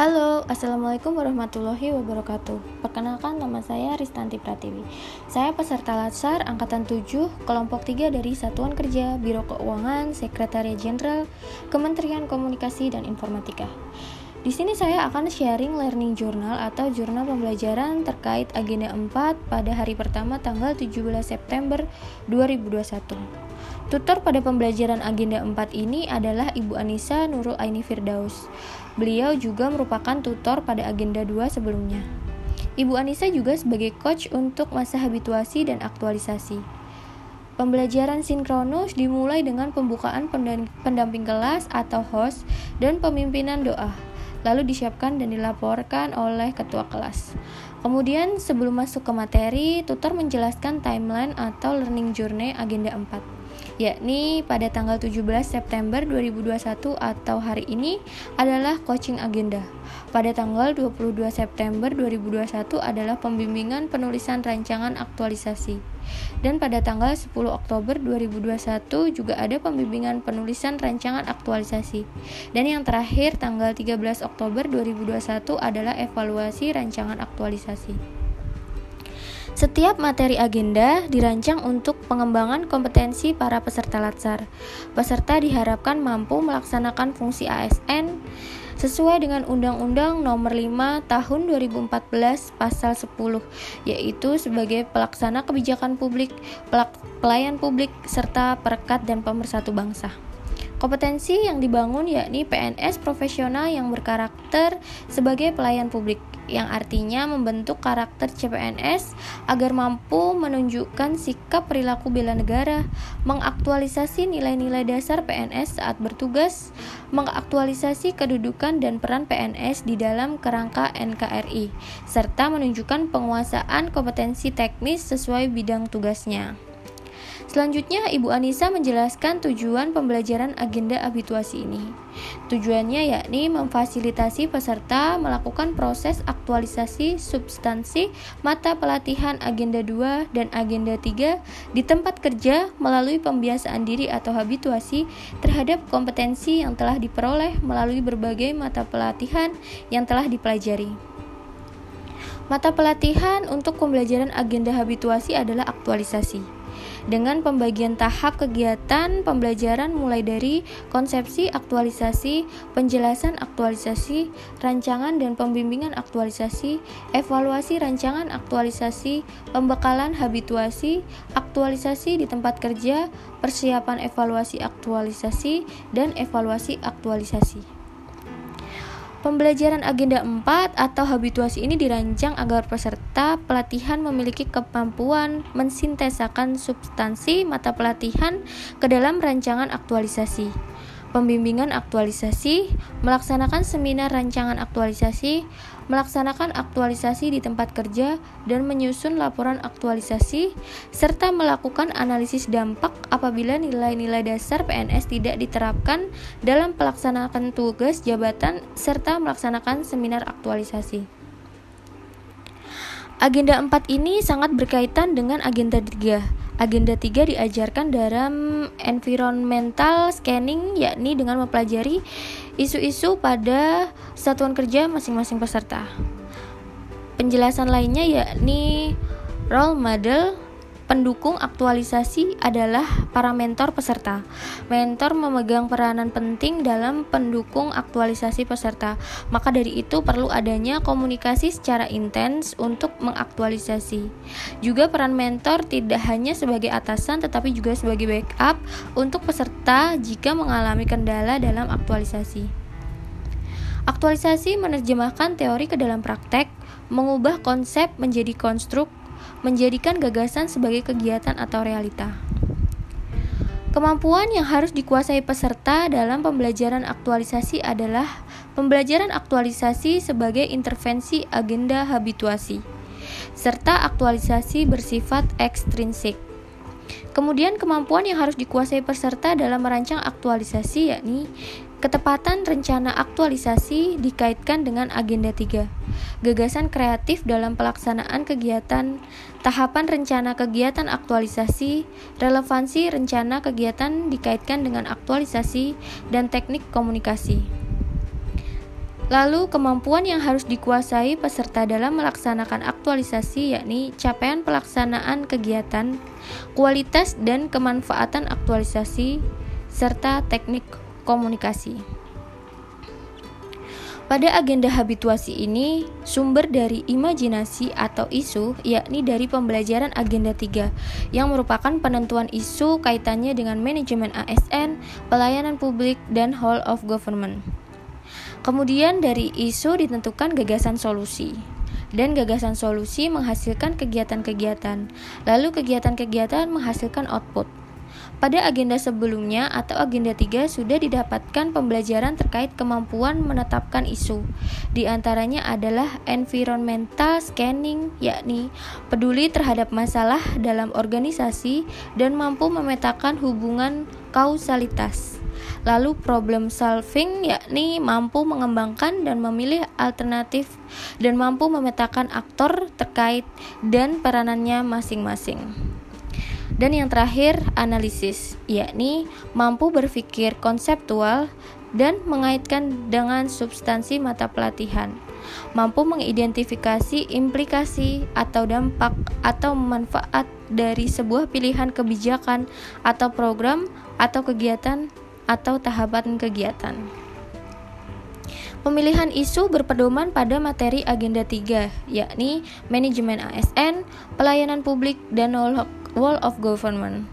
Halo, Assalamualaikum warahmatullahi wabarakatuh. Perkenalkan nama saya Ristanti Pratiwi. Saya peserta Latsar Angkatan 7 Kelompok 3 dari Satuan Kerja Biro Keuangan Sekretariat Jenderal Kementerian Komunikasi dan Informatika. Di sini saya akan sharing learning journal atau jurnal pembelajaran terkait agenda 4 pada hari pertama tanggal 17 September 2021. Tutor pada pembelajaran agenda 4 ini adalah Ibu Anissa Nurul Aini Firdaus. Beliau juga merupakan tutor pada agenda 2 sebelumnya. Ibu Anissa juga sebagai coach untuk masa habituasi dan aktualisasi. Pembelajaran sinkronus dimulai dengan pembukaan pendamping kelas atau host dan pemimpinan doa, lalu disiapkan dan dilaporkan oleh ketua kelas. Kemudian sebelum masuk ke materi, tutor menjelaskan timeline atau learning journey agenda 4 yakni pada tanggal 17 September 2021 atau hari ini adalah coaching agenda. Pada tanggal 22 September 2021 adalah pembimbingan penulisan rancangan aktualisasi. Dan pada tanggal 10 Oktober 2021 juga ada pembimbingan penulisan rancangan aktualisasi. Dan yang terakhir tanggal 13 Oktober 2021 adalah evaluasi rancangan aktualisasi. Setiap materi agenda dirancang untuk pengembangan kompetensi para peserta latsar. Peserta diharapkan mampu melaksanakan fungsi ASN sesuai dengan Undang-Undang Nomor 5 Tahun 2014 Pasal 10 yaitu sebagai pelaksana kebijakan publik, pelayan publik serta perekat dan pemersatu bangsa. Kompetensi yang dibangun yakni PNS profesional yang berkarakter sebagai pelayan publik, yang artinya membentuk karakter CPNS agar mampu menunjukkan sikap perilaku bela negara, mengaktualisasi nilai-nilai dasar PNS saat bertugas, mengaktualisasi kedudukan dan peran PNS di dalam kerangka NKRI, serta menunjukkan penguasaan kompetensi teknis sesuai bidang tugasnya. Selanjutnya, Ibu Anissa menjelaskan tujuan pembelajaran agenda habituasi ini. Tujuannya yakni memfasilitasi peserta melakukan proses aktualisasi substansi mata pelatihan agenda 2 dan agenda 3 di tempat kerja melalui pembiasaan diri atau habituasi terhadap kompetensi yang telah diperoleh melalui berbagai mata pelatihan yang telah dipelajari. Mata pelatihan untuk pembelajaran agenda habituasi adalah aktualisasi dengan pembagian tahap kegiatan pembelajaran mulai dari konsepsi aktualisasi, penjelasan aktualisasi, rancangan dan pembimbingan aktualisasi, evaluasi rancangan aktualisasi, pembekalan habituasi, aktualisasi di tempat kerja, persiapan evaluasi aktualisasi, dan evaluasi aktualisasi. Pembelajaran agenda 4 atau habituasi ini dirancang agar peserta pelatihan memiliki kemampuan mensintesakan substansi mata pelatihan ke dalam rancangan aktualisasi pembimbingan aktualisasi, melaksanakan seminar rancangan aktualisasi, melaksanakan aktualisasi di tempat kerja, dan menyusun laporan aktualisasi, serta melakukan analisis dampak apabila nilai-nilai dasar PNS tidak diterapkan dalam pelaksanaan tugas jabatan, serta melaksanakan seminar aktualisasi. Agenda 4 ini sangat berkaitan dengan agenda 3 Agenda 3 diajarkan dalam environmental scanning yakni dengan mempelajari isu-isu pada satuan kerja masing-masing peserta. Penjelasan lainnya yakni role model Pendukung aktualisasi adalah para mentor peserta. Mentor memegang peranan penting dalam pendukung aktualisasi peserta. Maka dari itu perlu adanya komunikasi secara intens untuk mengaktualisasi. Juga peran mentor tidak hanya sebagai atasan tetapi juga sebagai backup untuk peserta jika mengalami kendala dalam aktualisasi. Aktualisasi menerjemahkan teori ke dalam praktek, mengubah konsep menjadi konstruk menjadikan gagasan sebagai kegiatan atau realita. Kemampuan yang harus dikuasai peserta dalam pembelajaran aktualisasi adalah pembelajaran aktualisasi sebagai intervensi agenda habituasi, serta aktualisasi bersifat ekstrinsik. Kemudian kemampuan yang harus dikuasai peserta dalam merancang aktualisasi yakni ketepatan rencana aktualisasi dikaitkan dengan agenda 3 gagasan kreatif dalam pelaksanaan kegiatan, tahapan rencana kegiatan aktualisasi, relevansi rencana kegiatan dikaitkan dengan aktualisasi, dan teknik komunikasi. Lalu, kemampuan yang harus dikuasai peserta dalam melaksanakan aktualisasi yakni capaian pelaksanaan kegiatan, kualitas dan kemanfaatan aktualisasi, serta teknik komunikasi. Pada agenda habituasi ini, sumber dari imajinasi atau isu yakni dari pembelajaran agenda 3 yang merupakan penentuan isu kaitannya dengan manajemen ASN, pelayanan publik, dan whole of government. Kemudian dari isu ditentukan gagasan solusi dan gagasan solusi menghasilkan kegiatan-kegiatan, lalu kegiatan-kegiatan menghasilkan output. Pada agenda sebelumnya atau agenda 3 sudah didapatkan pembelajaran terkait kemampuan menetapkan isu. Di antaranya adalah environmental scanning, yakni peduli terhadap masalah dalam organisasi dan mampu memetakan hubungan kausalitas. Lalu problem solving yakni mampu mengembangkan dan memilih alternatif dan mampu memetakan aktor terkait dan peranannya masing-masing. Dan yang terakhir, analisis, yakni mampu berpikir konseptual dan mengaitkan dengan substansi mata pelatihan. Mampu mengidentifikasi implikasi atau dampak atau manfaat dari sebuah pilihan kebijakan atau program atau kegiatan atau tahapan kegiatan. Pemilihan isu berpedoman pada materi agenda 3, yakni manajemen ASN, pelayanan publik, dan wall of government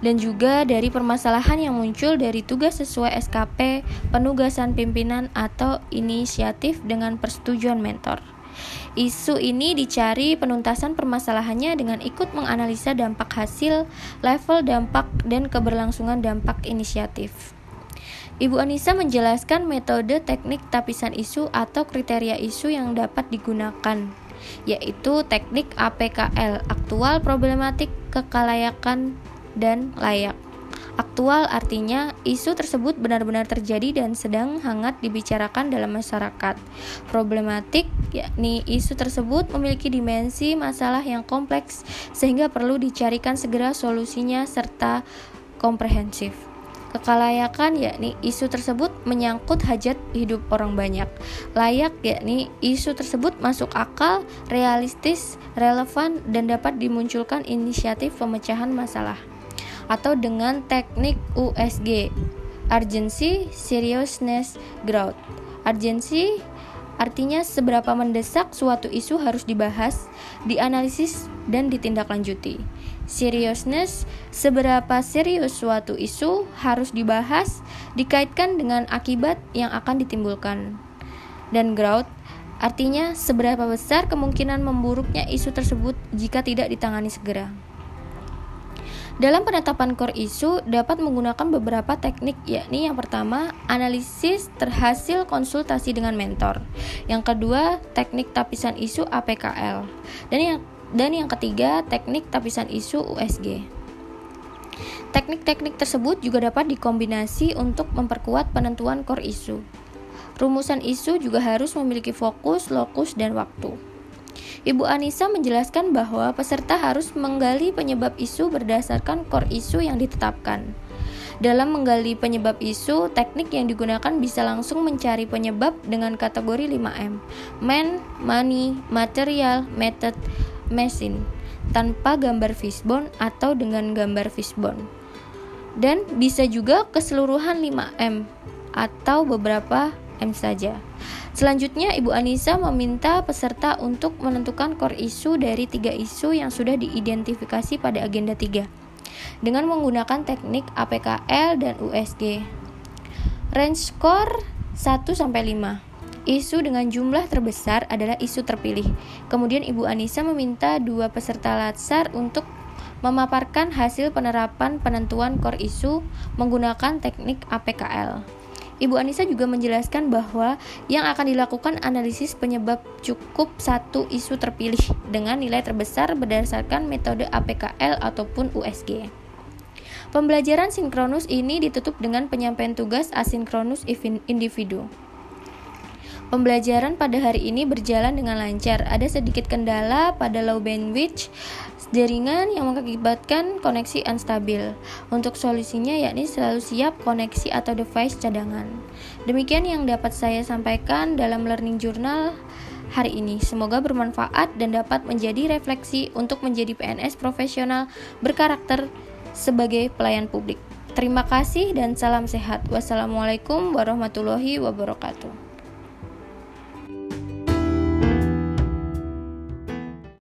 dan juga dari permasalahan yang muncul dari tugas sesuai SKP, penugasan pimpinan atau inisiatif dengan persetujuan mentor. Isu ini dicari penuntasan permasalahannya dengan ikut menganalisa dampak hasil, level dampak, dan keberlangsungan dampak inisiatif. Ibu Anissa menjelaskan metode teknik tapisan isu atau kriteria isu yang dapat digunakan yaitu teknik APKL, aktual problematik kekalayakan dan layak. Aktual artinya isu tersebut benar-benar terjadi dan sedang hangat dibicarakan dalam masyarakat. Problematik yakni isu tersebut memiliki dimensi masalah yang kompleks sehingga perlu dicarikan segera solusinya serta komprehensif. Kekalayakan yakni isu tersebut menyangkut hajat hidup orang banyak. Layak yakni isu tersebut masuk akal, realistis, relevan, dan dapat dimunculkan inisiatif pemecahan masalah. Atau dengan teknik USG, urgency, seriousness, growth. Urgency artinya seberapa mendesak suatu isu harus dibahas, dianalisis, dan ditindaklanjuti seriousness, seberapa serius suatu isu harus dibahas, dikaitkan dengan akibat yang akan ditimbulkan. Dan growth artinya seberapa besar kemungkinan memburuknya isu tersebut jika tidak ditangani segera. Dalam penetapan core isu dapat menggunakan beberapa teknik yakni yang pertama analisis terhasil konsultasi dengan mentor. Yang kedua teknik tapisan isu APKL. Dan yang dan yang ketiga, teknik tapisan isu USG. Teknik-teknik tersebut juga dapat dikombinasi untuk memperkuat penentuan core isu. Rumusan isu juga harus memiliki fokus, lokus, dan waktu. Ibu Anissa menjelaskan bahwa peserta harus menggali penyebab isu berdasarkan core isu yang ditetapkan. Dalam menggali penyebab isu, teknik yang digunakan bisa langsung mencari penyebab dengan kategori 5M: man, money, material, method, mesin tanpa gambar fishbone atau dengan gambar fishbone. Dan bisa juga keseluruhan 5M atau beberapa M saja. Selanjutnya, Ibu Anissa meminta peserta untuk menentukan core isu dari tiga isu yang sudah diidentifikasi pada agenda 3 dengan menggunakan teknik APKL dan USG. Range score 1 sampai 5. Isu dengan jumlah terbesar adalah isu terpilih. Kemudian Ibu Anissa meminta dua peserta latsar untuk memaparkan hasil penerapan penentuan core isu menggunakan teknik APKL. Ibu Anissa juga menjelaskan bahwa yang akan dilakukan analisis penyebab cukup satu isu terpilih dengan nilai terbesar berdasarkan metode APKL ataupun USG. Pembelajaran sinkronus ini ditutup dengan penyampaian tugas asinkronus individu. Pembelajaran pada hari ini berjalan dengan lancar. Ada sedikit kendala pada low bandwidth jaringan yang mengakibatkan koneksi unstabil. Untuk solusinya yakni selalu siap koneksi atau device cadangan. Demikian yang dapat saya sampaikan dalam learning journal hari ini. Semoga bermanfaat dan dapat menjadi refleksi untuk menjadi PNS profesional berkarakter sebagai pelayan publik. Terima kasih dan salam sehat. Wassalamualaikum warahmatullahi wabarakatuh.